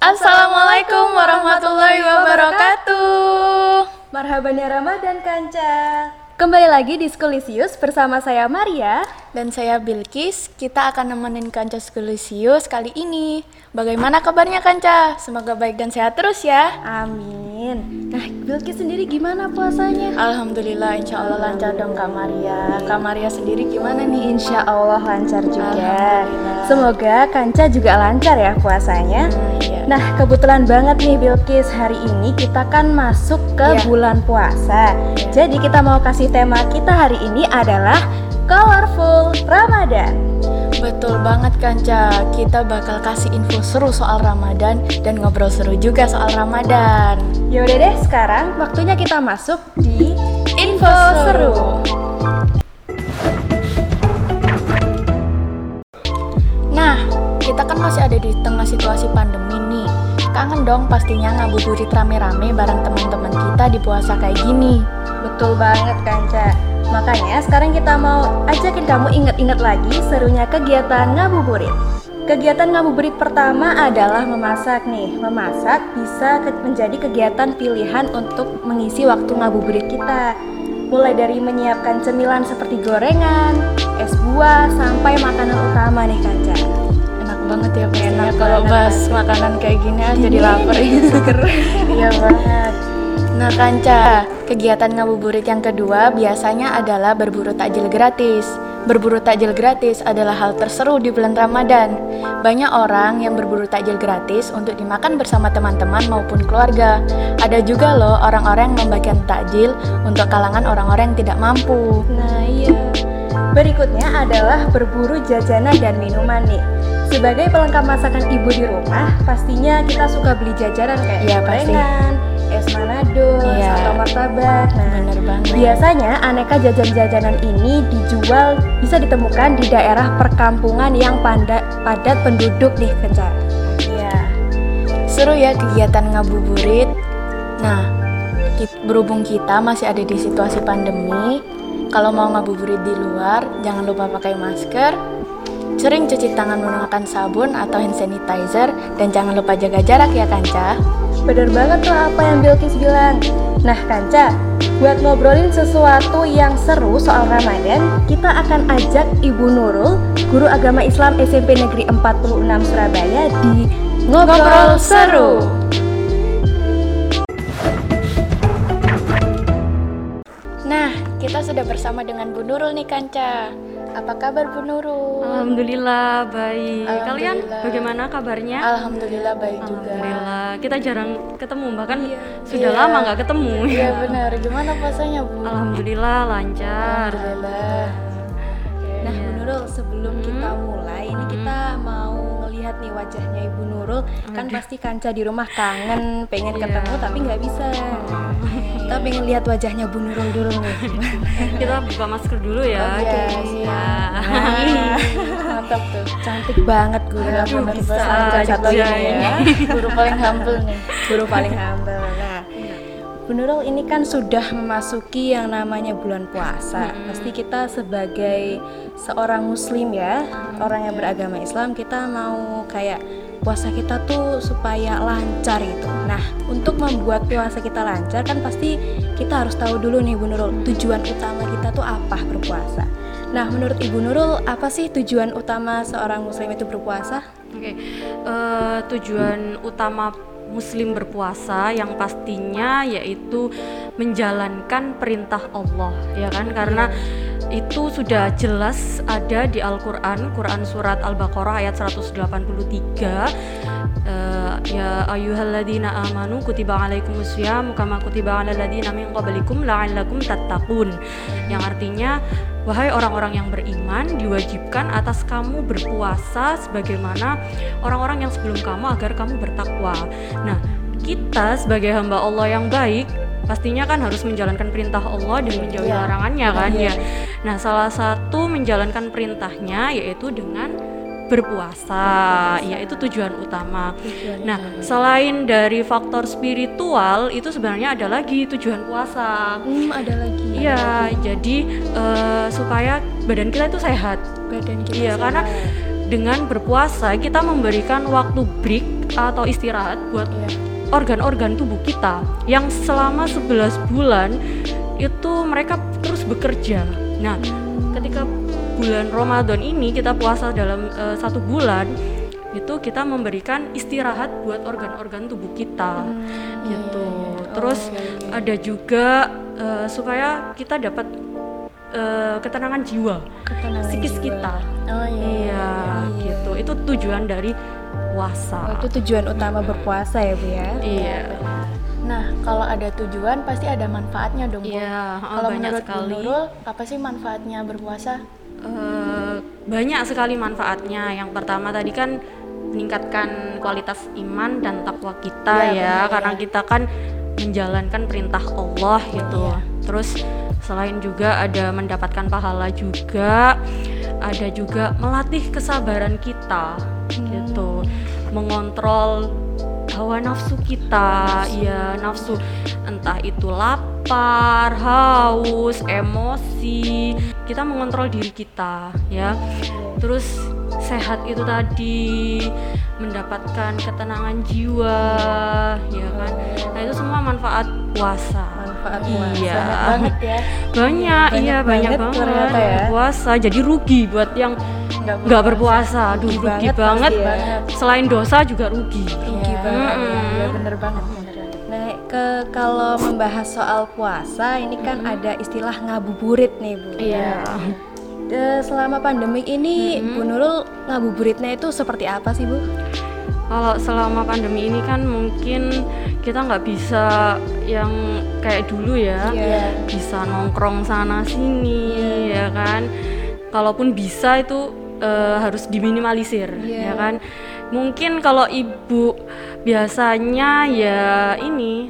Assalamualaikum warahmatullahi wabarakatuh. Marhaban ya Ramadan Kanca. Kembali lagi di Skulisius bersama saya Maria. Dan saya Bilkis, kita akan nemenin Kanca Skulisius kali ini. Bagaimana kabarnya Kanca? Semoga baik dan sehat terus ya. Amin. Nah, Bilkis sendiri gimana puasanya? Alhamdulillah, insya Allah lancar dong Kak Maria. Kak Maria sendiri gimana nih? Insya Allah lancar juga. Semoga Kanca juga lancar ya puasanya. Hmm, iya. Nah, kebetulan banget nih Bilkis, hari ini kita kan masuk ke Iya. bulan puasa. Iya. Jadi kita mau kasih tema kita hari ini adalah Colorful Ramadan. Betul banget Kanca, kita bakal kasih info seru soal Ramadan dan ngobrol seru juga soal Ramadan. Yaudah deh, sekarang waktunya kita masuk di Info seru. Nah, kita kan masih ada di tengah situasi pandemi nih. Kangen dong pastinya ngabuburit rame-rame bareng teman-teman kita di puasa kayak gini. Betul banget Kanca. Makanya sekarang kita mau ajakin kamu ingat-ingat lagi serunya kegiatan ngabuburit. Kegiatan ngabuburit pertama adalah memasak nih. Memasak bisa ke- menjadi kegiatan pilihan untuk mengisi waktu ngabuburit kita. Mulai dari menyiapkan cemilan seperti gorengan, es buah, sampai makanan utama nih Kanca. Enak banget ya pastinya Enak kalau bahas makanan kayak gini ah, jadi Ini lapar. Iya banget. Nah Kanca, kegiatan ngabuburit yang kedua biasanya adalah berburu takjil gratis. Berburu takjil gratis adalah hal terseru di bulan Ramadan. Banyak orang yang berburu takjil gratis untuk dimakan bersama teman-teman maupun keluarga. Ada juga loh orang-orang yang membagikan takjil untuk kalangan orang-orang yang tidak mampu. Nah iya Berikutnya adalah berburu jajanan dan minuman nih Sebagai pelengkap masakan ibu di rumah Pastinya kita suka beli jajanan kayak pasti. gorengan, es manado, Iya. atau martabak Nah Bener banget. biasanya aneka jajan-jajanan ini dijual bisa ditemukan di daerah perkampungan yang padat, padat penduduk nih kencar Iya. Seru ya kegiatan ngabuburit. Nah, berhubung kita masih ada di situasi pandemi, kalau mau ngabuburit di luar, jangan lupa pakai masker, sering cuci tangan menggunakan sabun atau hand sanitizer, dan jangan lupa jaga jarak ya Kanca. Bener banget tuh apa yang Bilkis bilang Nah Kanca, buat ngobrolin sesuatu yang seru soal Ramadan Kita akan ajak Ibu Nurul, Guru Agama Islam SMP Negeri 46 Surabaya di Ngobrol, Seru Nah, kita sudah bersama dengan Bu Nurul nih Kanca. Apa kabar Bu Nurul? Alhamdulillah baik. Kalian Alhamdulillah. bagaimana kabarnya? Alhamdulillah baik juga. Alhamdulillah. Kita jarang ketemu bahkan Iya. sudah Iya. lama nggak ketemu. Iya benar. Gimana puasanya Bu? Alhamdulillah lancar. Alhamdulillah. Nah Bu Nurul, sebelum kita mulai Ini kita mau ngelihat nih wajahnya Ibu Nurul Kan pasti Kanca di rumah kangen, pengen Iya. ketemu tapi nggak bisa Kita pengen lihat wajahnya Bu Nurul dulu nih Kita buka masker dulu ya. Oh, iya. Ya. Mantap tuh. Cantik banget guru Aduh, bisa aja ya. ya Guru paling humble nih. guru paling humble. Nah, Bu Nurul ini kan sudah memasuki yang namanya bulan puasa. Pasti kita sebagai seorang muslim ya, orang yang beragama Islam, kita mau kayak puasa kita tuh supaya lancar gitu. Nah, untuk membuat puasa kita lancar kan pasti kita harus tahu dulu nih Bu Nurul, tujuan utama kita tuh apa berpuasa. Nah, menurut Ibu Nurul, apa sih tujuan utama seorang muslim itu berpuasa? Oke. Eh, tujuan utama muslim berpuasa yang pastinya yaitu menjalankan perintah Allah, ya kan? Karena itu sudah jelas ada di Al-Qur'an, Quran surat Al-Baqarah ayat 183. Eh, ya ayyuhalladzina amanu kutiba alaikumusyamu kama kutiba alal ladzina min qablikum la'allakum tattaqun. Yang artinya Wahai orang-orang yang beriman, diwajibkan atas kamu berpuasa sebagaimana orang-orang yang sebelum kamu agar kamu bertakwa. Nah, kita sebagai hamba Allah yang baik pastinya kan harus menjalankan perintah Allah dan menjauhi Iya. larangannya kan Iya. ya. Nah, salah satu menjalankan perintahnya yaitu dengan berpuasa, yaitu tujuan utama. Nah, selain dari faktor spiritual itu sebenarnya ada lagi tujuan puasa. Hmm, ada lagi. Iya, jadi eh, supaya badan kita itu sehat. badan kita Iya, karena dengan berpuasa kita memberikan waktu break atau istirahat buat organ-organ tubuh kita yang selama 11 bulan itu mereka terus bekerja. Nah, ketika bulan Ramadan ini kita puasa dalam eh, satu bulan itu kita memberikan istirahat buat organ-organ tubuh kita gitu. Terus ada juga eh, supaya kita dapat eh, ketenangan jiwa, Ketenangan psikis jiwa. kita. Oh Iya, gitu. Itu tujuan dari Oh, puasa. itu tujuan utama berpuasa ya bu ya Iya. Nah, kalau ada tujuan pasti ada manfaatnya dong, Bu. Iya, oh, Kalau banyak menurut Bu sekali. Nurul, apa sih manfaatnya berpuasa? Eh, banyak sekali manfaatnya. Yang pertama tadi kan meningkatkan kualitas iman dan takwa kita Iya, ya, benar, karena iya. kita kan menjalankan perintah Allah gitu. Iya. Terus selain juga ada mendapatkan pahala juga, ada juga melatih kesabaran kita gitu, mengontrol hawa nafsu kita, ya nafsu entah itu lapar, haus, emosi, kita mengontrol diri kita ya. Terus sehat itu tadi mendapatkan ketenangan jiwa, ya kan. Nah itu semua manfaat puasa. manfaat puasa Iya. Banyak banget ya. Banyak, Banyak iya banyak banget banget ya. puasa. Jadi rugi buat yang Nggak berpuasa. Aduh, Rugi rugi, banget ya. Selain dosa juga rugi. Rugi Iya, banget. Iya, bener banget, bener banget. Nah, ke kalau membahas soal puasa, ini kan ada istilah ngabuburit nih, Bu. Iya. Eh, selama pandemik ini, Bu Nurul ngabuburitnya itu seperti apa sih, Bu? Kalau selama pandemi ini kan mungkin kita nggak bisa yang kayak dulu ya, Iya. bisa nongkrong sana sini, ya kan. Kalaupun bisa itu eh, harus diminimalisir, Iya. ya kan. Mungkin kalau ibu biasanya ya ini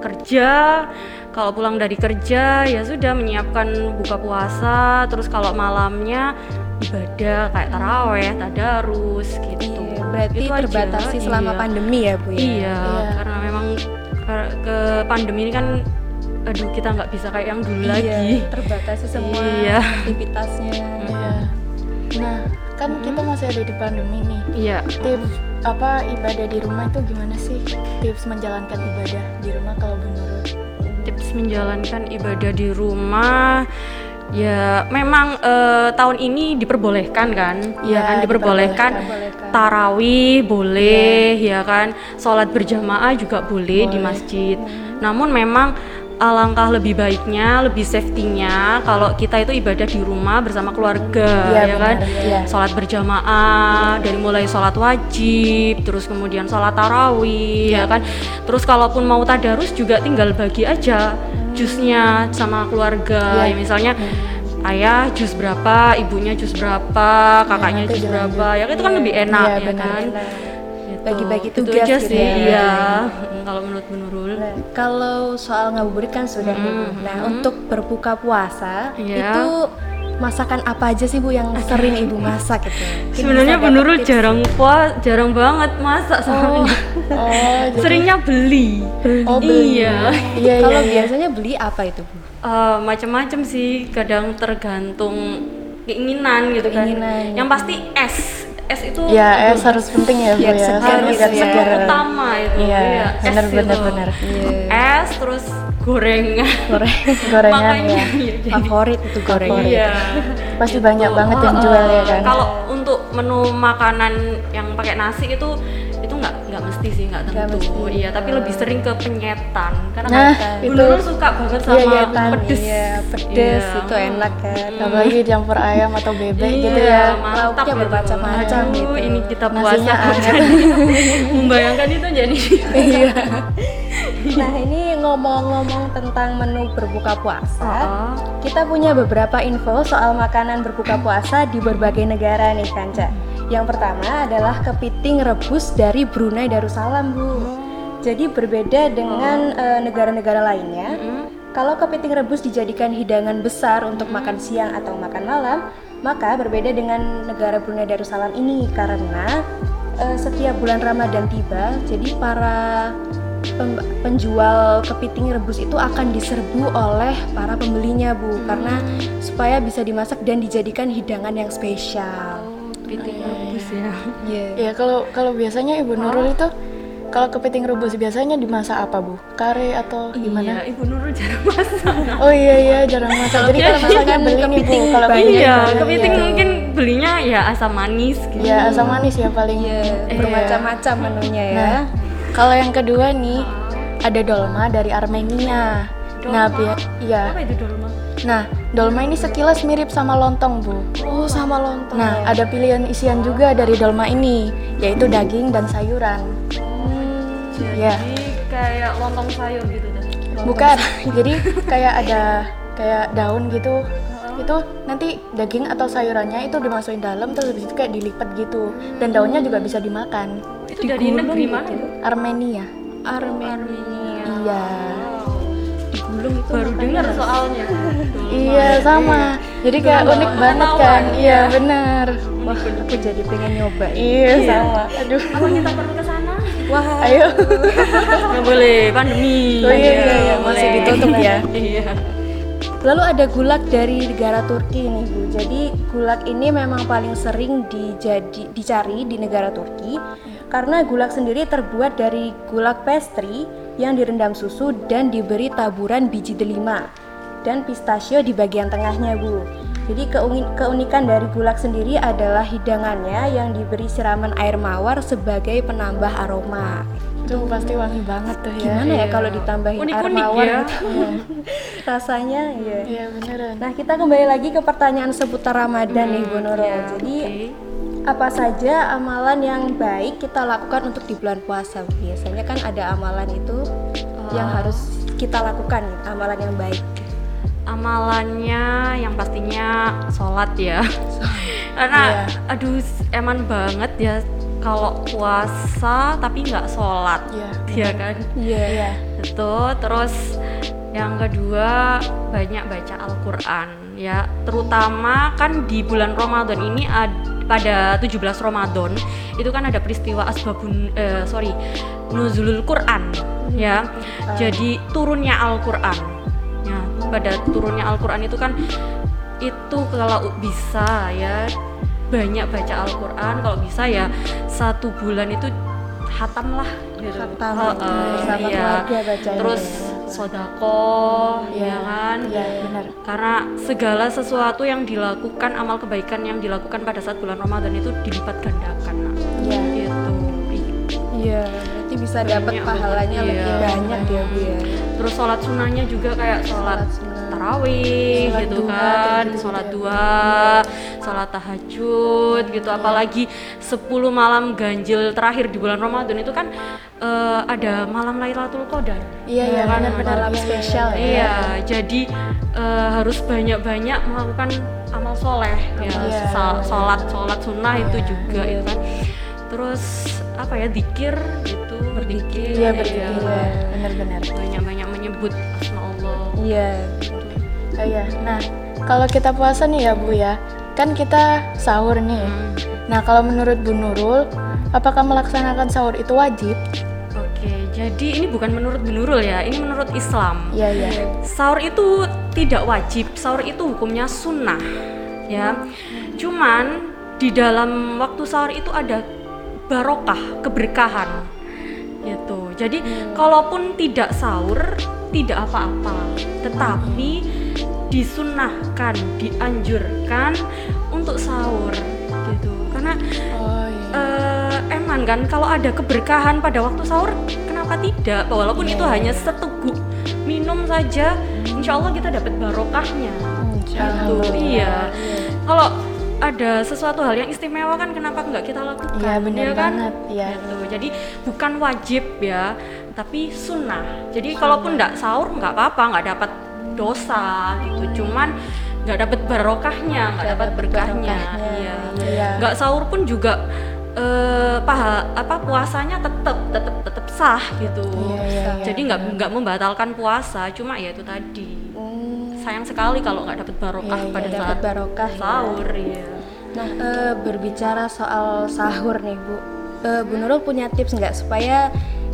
kerja, kalau pulang dari kerja ya sudah menyiapkan buka puasa, terus kalau malamnya ibadah kayak taraweh, tadarus gitu. Iya, berarti Itu aja, terbatasi selama iya. pandemi ya, Bu ya? Iya, Iya. karena memang ke- ke pandemi ini kan aduh kita nggak bisa kayak yang dulu Iya, lagi. terbatasi semua Iya. aktivitasnya. Iya. Nah, kan kita masih ada di pandemi nih. Iya. Tips apa ibadah di rumah itu gimana sih? Tips menjalankan ibadah di rumah kalau Nurul? Tips menjalankan ibadah di rumah ya memang eh, tahun ini diperbolehkan kan? Iya Iya, kan diperbolehkan. Diperbolehkan. Tarawih boleh ya kan, sholat berjamaah juga boleh, di masjid. Namun memang alangkah lebih baiknya, lebih safety-nya kalau kita itu ibadah di rumah bersama keluarga, Iya, ya kan? benar, iya. Sholat berjamaah dari mulai sholat wajib, terus kemudian sholat tarawih, ya kan? Terus kalaupun mau tadarus juga tinggal bagi aja jusnya sama keluarga, Iya. ya, misalnya. Ayah jus berapa, ibunya jus berapa, kakaknya nanti jus dilanjut. berapa, ya itu kan lebih enak Iya, ya benar, kan. Gitu. Bagi-bagi Itu tugas aja gitu sih, ya. iya. Kalau menurut Bu Nurul. Nah, kalau soal ngabuburit kan sudah Bu. Nah, untuk berbuka puasa Iya. itu masakan apa aja sih Bu yang sering Ibu masak gitu? Sebenarnya tips. jarang puas, jarang banget masak soalnya. Oh, jadi Seringnya beli. Oh, beli. Iya. Iya, iya, Kalau iya. biasanya beli apa itu, Bu? Eh, macam-macam sih, kadang tergantung keinginan gitu Keinginan, kan. Yang pasti es. Es itu Ya, es harus penting ya, Bu ya. harus gitu ya. segar utama itu. Iya, es benar, itu. benar, benar. Es terus gorengan. Goreng Gorengan Makanya, ya. iya, favorit itu goreng. Favorit. Iya. Pasti banyak banget yang jual ya kan. Kalau untuk menu makanan yang pakai nasi itu mesti sih nggak tentu. mesti. Iya, tapi lebih sering ke penyetan karena Nah, Bu itu- Nurul suka banget sama Penyetan, pedes. Iya, pedes Iya. itu enak kan. Apalagi campur ayam atau bebek Iya, gitu ya. Lauknya gitu. bermacam-macam gitu. ini kita puasa membayangkan itu jadi Iya. Nah, ini ngomong-ngomong tentang menu berbuka puasa. Oh, Kita punya beberapa info soal makanan berbuka puasa di berbagai negara nih Kanca. Yang pertama adalah kepiting rebus dari Brunei Darussalam, Bu. Jadi berbeda dengan eh, negara-negara lainnya. mm, Kalau kepiting rebus dijadikan hidangan besar untuk makan siang atau makan malam, maka berbeda dengan negara Brunei Darussalam ini karena eh, setiap bulan Ramadan tiba, jadi para penjual kepiting rebus itu akan diserbu oleh para pembelinya, Bu, karena supaya bisa dimasak dan dijadikan hidangan yang spesial. oh, kepiting rebus ya. Iya. Ya kalau kalau biasanya Ibu Nurul itu kalau kepiting rebus biasanya dimasak apa Bu? Kare atau gimana? Iya, Ibu Nurul jarang masak. Oh iya iya jarang masak. Jadi kalau masaknya beli nih Bu. kepiting Kalau beli Iya, beli, kepiting iya. mungkin belinya ya asam manis gitu. Ya asam manis ya paling. Iya, Iya. bermacam-macam menunya ya. Nah, kalau yang kedua nih ada dolma dari Armenia. Nah, biar iya. Apa itu dolma? Nah, dolma ini sekilas mirip sama lontong, Bu. Oh, sama lontong. Nah, ada pilihan isian juga dari dolma ini, yaitu daging dan sayuran. Jadi Iya. kayak lontong sayur gitu tuh. Bukan. Jadi kayak ada kayak daun gitu. Itu nanti daging atau sayurannya itu dimasukin dalam terus habis itu kayak dilipat gitu. Dan daunnya juga bisa dimakan. Itu dari negeri mana? Bu? Armenia. Armenia. Iya. Digulung itu Baru dengar soalnya. Iya, sama. Jadi kayak unik banget kan? Iya, benar. Wah, aku jadi pengen nyoba. ya. Iya, sama. Aduh. Apa kita perlu ke sana? Wah, Ayo. Nggak boleh, pandemi. Oh, iya, iya, iya, masih ditutup ya. Iya. Lalu ada gulak dari negara Turki nih Bu. Jadi gulak ini memang paling sering dijadi, dicari di negara Turki karena gulak sendiri terbuat dari gulak pastry yang direndam susu dan diberi taburan biji delima dan pistachio di bagian tengahnya Bu. Jadi keuni- keunikan dari gulak sendiri adalah hidangannya yang diberi siraman air mawar sebagai penambah aroma. Itu pasti wangi banget tuh ya. Gimana ya kalau ditambahin air Unik-unik mawar ya. gitu? Rasanya ya. Iya, beneran. Nah, kita kembali lagi ke pertanyaan seputar Ramadan nih, Bu Nurul. ya, Jadi, oke. Apa saja amalan yang baik kita lakukan untuk di bulan puasa? Biasanya kan ada amalan itu yang Ah. harus kita lakukan, amalan yang baik. amalannya yang pastinya sholat ya karena aduh eman banget ya kalau puasa tapi nggak sholat Iya. ya kan Iya. Iya. itu terus yang kedua banyak baca Al-Quran ya terutama kan di bulan Ramadan ini ad- pada 17 Ramadan itu kan ada peristiwa asbabun eh, sorry nuzulul Quran ya jadi turunnya Al-Quran ya pada turunnya Al-Quran itu kan itu kalau bisa ya banyak baca Al-Quran kalau bisa ya satu bulan itu hatam lah gitu Khatam, Heeh, bersama iya. bacanya. terus sodako ya kan Iya, benar. karena segala sesuatu yang dilakukan amal kebaikan yang dilakukan pada saat bulan Ramadan itu dilipat gandakan nah. Iya. gitu Iya, berarti bisa dapat pahalanya banget, lebih iya. banyak ya, Bu ya. terus sholat sunnahnya juga kayak sholat Sholat tarawih gitu kan gitu sholat ya. Sholat tahajud gitu apalagi 10 malam ganjil terakhir di bulan Ramadan itu kan eh, ada malam Lailatul Qadar Iya, iya, kan? Malam iya, spesial ya. Iya, jadi eh, harus banyak-banyak melakukan amal soleh ya, Iya, Sa- benar. sholat sholat sunnah itu Iya, juga iya. itu kan. Terus apa ya dikir gitu, berzikir, Iya, ya. berzikir. ya. Benar-benar. banyak-banyak menyebut asma Allah. Iya. Oh iya. Nah, kalau kita puasa nih ya, Bu ya. Kan kita sahur nih. Hmm, Nah, kalau menurut Bu Nurul, apakah melaksanakan sahur itu wajib? Oke, jadi ini bukan menurut Bu Nurul ya, ini menurut Islam. Iya, iya. Sahur itu tidak wajib, sahur itu hukumnya sunnah, ya. Cuman di dalam waktu sahur itu ada barokah, keberkahan, gitu. Jadi kalaupun tidak sahur tidak apa-apa, tetapi disunahkan, dianjurkan untuk sahur, gitu. Karena Oh iya. eh, eman kan kalau ada keberkahan pada waktu sahur kenapa tidak walaupun itu hanya seteguk minum saja insya Allah kita dapat barokahnya gitu iya kalau ada sesuatu hal yang istimewa kan kenapa nggak kita lakukan Iya, benar ya kan banget. Iya. Gitu. jadi bukan wajib ya tapi sunnah jadi kalaupun nggak sahur nggak apa-apa nggak dapat dosa gitu. Cuman nggak dapat barokahnya nggak dapat berkahnya. iya. Iya. nggak sahur pun juga eh paha apa puasanya tetap tetap tetap sah gitu. Iya, iya, iya. jadi nggak nggak membatalkan puasa cuma ya itu tadi. Hmm, sayang sekali kalau nggak dapat barokah Iya, iya, pada saat barokah sahur ya Nah, eh, berbicara soal sahur nih, Bu. Eh, Bu Nurul punya tips nggak supaya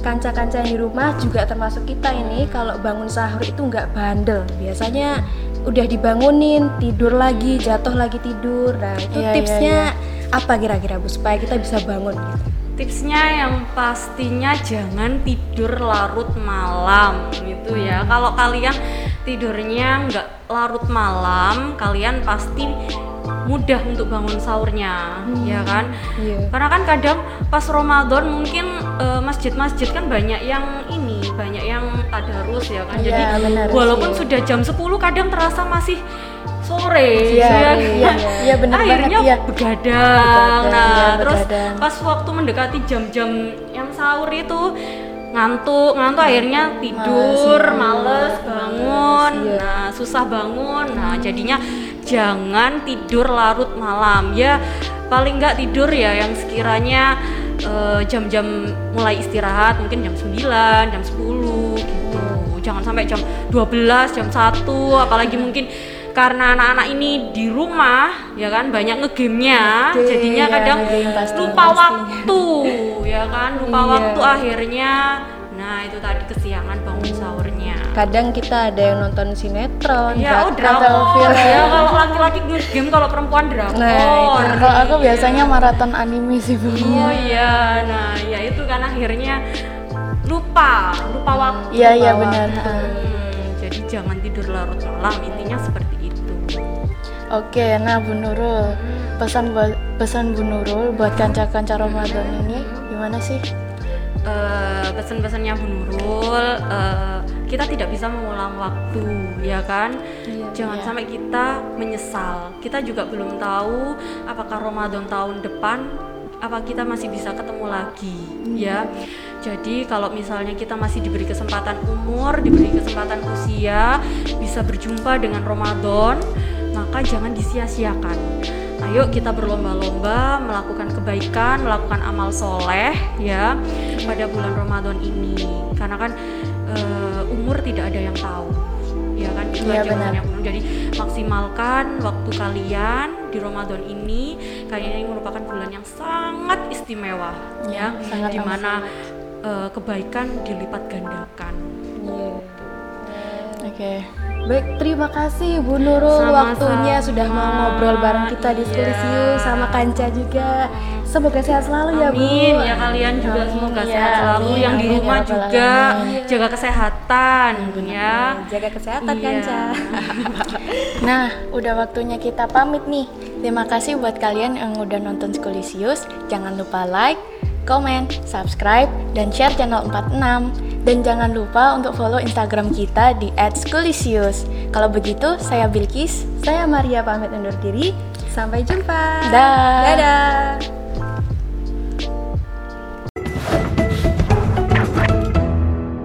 kanca-kanca yang di rumah juga termasuk kita ini kalau bangun sahur itu nggak bandel. Biasanya udah dibangunin, tidur lagi, jatuh lagi tidur. Nah, itu Iya, iya, tipsnya apa kira-kira Bu supaya kita bisa bangun gitu? Tipsnya yang pastinya jangan tidur larut malam gitu ya. Kalau kalian tidurnya nggak larut malam, kalian pasti mudah untuk bangun sahurnya, ya kan? Iya. Karena kan kadang pas Ramadan mungkin eh, masjid-masjid kan banyak yang ini, banyak yang tadarus ya kan. Iya, Jadi benar walaupun sih. sudah jam 10 kadang terasa masih sore Iya, ya. iya, iya, benar banget, Akhirnya iya. begadang. Begadang, Nah, iya, terus begadang. pas waktu mendekati jam-jam yang sahur itu ngantuk, ngantuk akhirnya tidur, males, bangun. iya. Nah, susah bangun. Nah, jadinya jangan tidur larut malam. Ya paling nggak tidur ya yang sekiranya eh, jam-jam mulai istirahat mungkin jam 9, jam 10 gitu. Jangan sampai jam 12, jam 1 apalagi mungkin karena anak-anak ini di rumah ya kan banyak ngegamenya jadinya ya, kadang pasti, lupa pasti. waktu ya kan lupa Iya. waktu akhirnya nah itu tadi sahurnya Kadang kita ada yang nonton sinetron, ya oh drakor. drakor ya kalau laki-laki game kalau perempuan drakor Nah, itu. Nah, kalau aku biasanya maraton anime sih bu. oh iya nah ya itu kan akhirnya lupa lupa waktu Iya iya benar. Hmm, jadi jangan tidur larut malam intinya seperti itu Oke, nah Bu Nurul, pesan buat pesan Bu Nurul buat kanca-kanca Ramadan ini gimana sih? Eh, pesan-pesannya Bu Nurul eh, kita tidak bisa mengulang waktu ya kan? Jangan iya. sampai kita menyesal. Kita juga belum tahu apakah Ramadan tahun depan apa kita masih bisa ketemu lagi ya. Jadi kalau misalnya kita masih diberi kesempatan umur diberi kesempatan usia bisa berjumpa dengan Ramadan maka jangan disia-siakan. Ayo kita berlomba-lomba melakukan kebaikan, melakukan amal soleh ya pada bulan Ramadan ini. Karena kan eh, umur tidak ada yang tahu, ya kan itu aja benar. yang umur. Jadi maksimalkan waktu kalian di Ramadan ini. Kalian ini merupakan bulan yang sangat istimewa, ya, sangat di mana eh, kebaikan dilipat gandakan. Iya. Oke. Baik, terima kasih Bu Nurul Sama-sama. waktunya sudah mau ngobrol bareng kita di Iya. Skulisius sama Kanca juga. Semoga sehat selalu ya Bu. Amin ya kalian juga Amin, semoga ya. sehat selalu Amin, yang di amin, ya rumah Rabbal juga Alamin. jaga kesehatan ya. Jaga kesehatan Iya. Kanca. Nah, udah waktunya kita pamit nih. Terima kasih buat kalian yang udah nonton Skulisius. Jangan lupa like, komen, subscribe, dan share channel 46. Dan jangan lupa untuk follow Instagram kita di @skulisius. Kalau begitu, saya Bilkis. Saya Maria pamit undur diri. Sampai jumpa. Dah. Dadah.